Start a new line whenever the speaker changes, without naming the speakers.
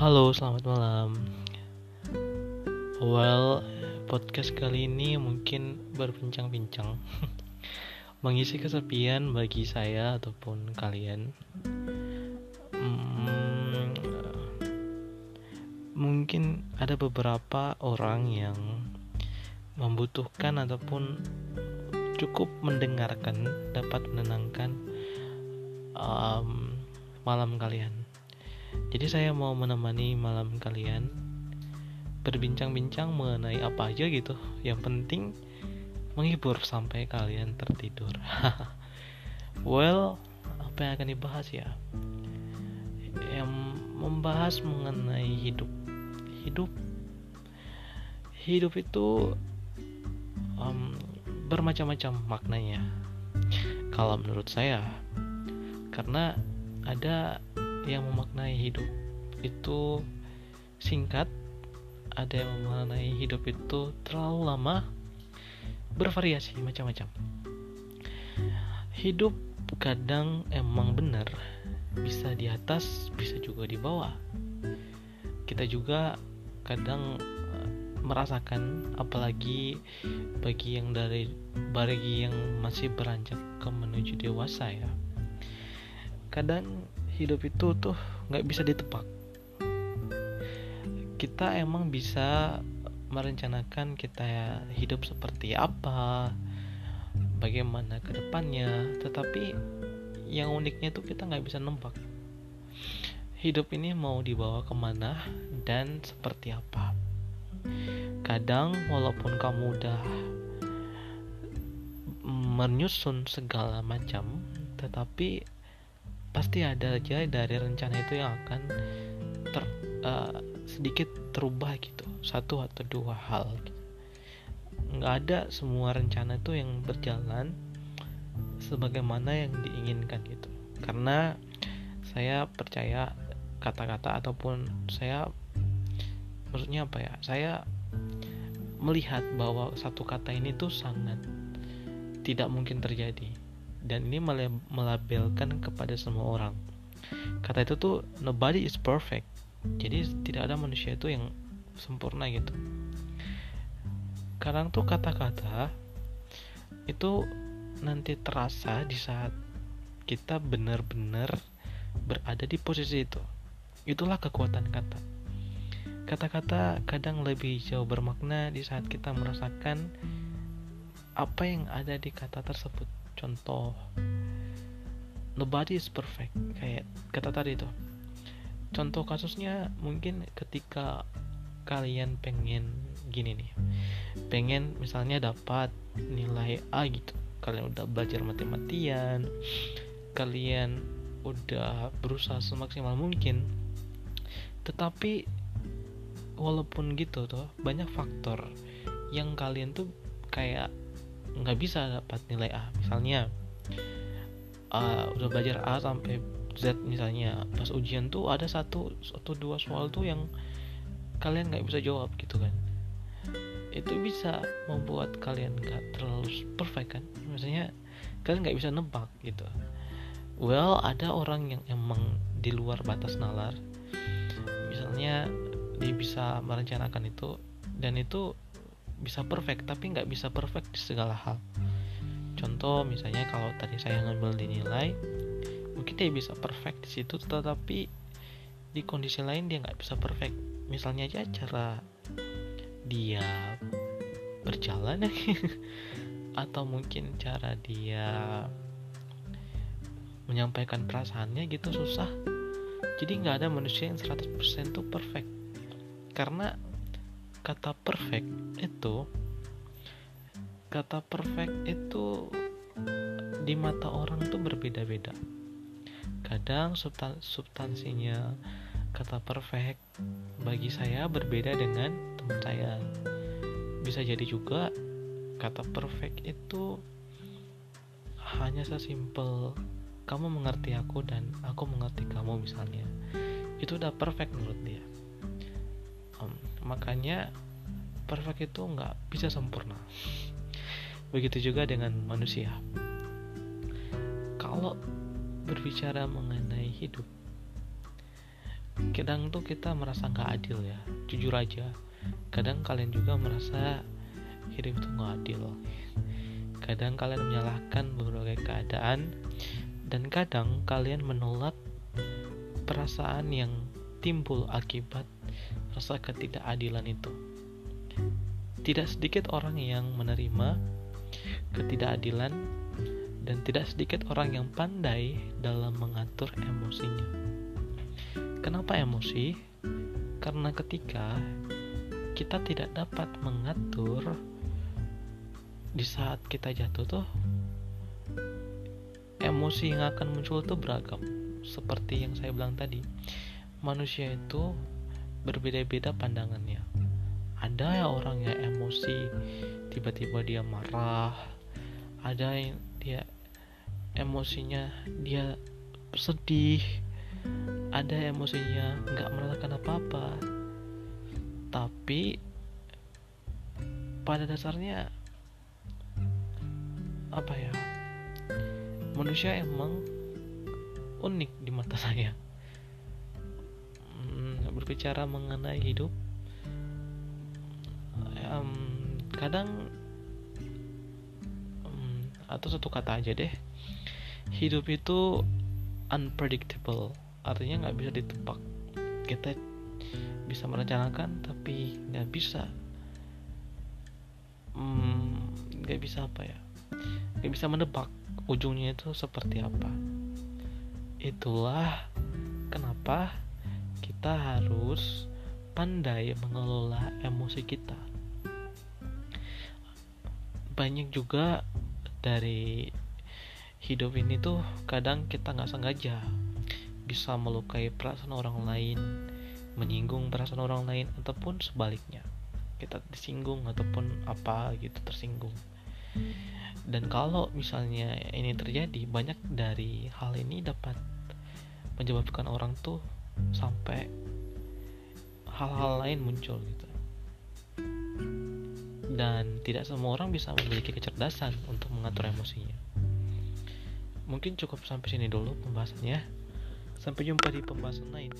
Halo, selamat malam. Well, podcast kali ini mungkin berbincang-bincang mengisi kesepian bagi saya ataupun kalian. Hmm, mungkin ada beberapa orang yang membutuhkan ataupun cukup mendengarkan dapat menenangkan um, malam kalian jadi saya mau menemani malam kalian berbincang-bincang mengenai apa aja gitu. Yang penting menghibur sampai kalian tertidur. well, apa yang akan dibahas ya? Yang membahas mengenai hidup. Hidup hidup itu um, bermacam-macam maknanya. Kalau menurut saya, karena ada yang memaknai hidup itu singkat, ada yang memaknai hidup itu terlalu lama, bervariasi macam-macam. Hidup kadang emang benar, bisa di atas, bisa juga di bawah. Kita juga kadang eh, merasakan apalagi bagi yang dari bagi yang masih beranjak ke menuju dewasa ya kadang hidup itu tuh nggak bisa ditebak kita emang bisa merencanakan kita hidup seperti apa bagaimana ke depannya tetapi yang uniknya tuh kita nggak bisa nembak hidup ini mau dibawa ke mana dan seperti apa? Kadang walaupun kamu udah menyusun segala macam tetapi pasti ada aja dari rencana itu yang akan ter, uh, sedikit terubah gitu. Satu atau dua hal gitu. nggak ada semua rencana itu yang berjalan sebagaimana yang diinginkan gitu. Karena saya percaya kata-kata ataupun saya maksudnya apa ya saya melihat bahwa satu kata ini tuh sangat tidak mungkin terjadi dan ini melabelkan kepada semua orang. Kata itu tuh nobody is perfect. Jadi tidak ada manusia itu yang sempurna gitu. Kadang tuh kata-kata itu nanti terasa di saat kita benar-benar berada di posisi itu. Itulah kekuatan kata. Kata-kata kadang lebih jauh bermakna di saat kita merasakan apa yang ada di kata tersebut contoh nobody is perfect. Kayak kata tadi itu contoh kasusnya mungkin ketika kalian pengen gini nih. Pengen misalnya dapat nilai A gitu. Kalian udah belajar mati-matian. Kalian udah berusaha semaksimal mungkin. Tetapi walaupun gitu tuh banyak faktor yang kalian tuh kayak nggak bisa dapat nilai A. Misalnya uh, udah belajar A sampai Z misalnya pas ujian tuh ada satu atau dua soal tuh yang kalian nggak bisa jawab gitu kan. Itu bisa membuat kalian nggak terlalu perfect kan. Maksudnya kalian nggak bisa nebak gitu. Well ada orang yang emang di luar batas nalar. Misalnya dia bisa merencanakan itu dan itu bisa perfect tapi nggak bisa perfect di segala hal. Contoh misalnya kalau tadi saya ngambil di nilai mungkin dia bisa perfect di situ tetapi di kondisi lain dia nggak bisa perfect. Misalnya aja cara dia berjalan atau mungkin cara dia menyampaikan perasaannya gitu susah. Jadi nggak ada manusia yang 100% tuh perfect. Karena kata perfect itu kata perfect itu di mata orang tuh berbeda-beda. Kadang substansinya kata perfect bagi saya berbeda dengan teman saya. Bisa jadi juga kata perfect itu hanya sesimpel kamu mengerti aku dan aku mengerti kamu misalnya. Itu udah perfect menurut dia makanya perfect itu nggak bisa sempurna. Begitu juga dengan manusia. Kalau berbicara mengenai hidup kadang tuh kita merasa nggak adil ya. Jujur aja kadang kalian juga merasa hidup itu nggak adil. Kadang kalian menyalahkan berbagai keadaan dan kadang kalian menolak perasaan yang timbul akibat rasa ketidakadilan itu tidak sedikit orang yang menerima ketidakadilan dan tidak sedikit orang yang pandai dalam mengatur emosinya. Kenapa emosi? Karena ketika kita tidak dapat mengatur di saat kita jatuh tuh emosi yang akan muncul tuh beragam seperti yang saya bilang tadi manusia itu berbeda-beda pandangannya. Ada ya orang yang emosi tiba-tiba dia marah. Ada yang dia emosinya dia sedih. Ada emosinya nggak merasakan apa-apa. Tapi pada dasarnya apa ya? Manusia emang unik di mata saya berbicara mengenai hidup um, kadang um, atau satu kata aja deh hidup itu unpredictable. Artinya nggak bisa ditebak kita bisa merencanakan tapi nggak bisa nggak bisa apa ya nggak bisa menebak ujungnya itu seperti apa. Itulah kenapa kita harus pandai mengelola emosi kita. Banyak juga dari hidup ini tuh kadang kita nggak sengaja bisa melukai perasaan orang lain menyinggung perasaan orang lain ataupun sebaliknya. Kita disinggung ataupun apa gitu tersinggung. Dan kalau misalnya ini terjadi banyak dari hal ini dapat menyebabkan orang tuh sampai hal-hal lain muncul gitu dan tidak semua orang bisa memiliki kecerdasan untuk mengatur emosinya. Mungkin cukup sampai sini dulu pembahasannya. Sampai jumpa di pembahasan lain.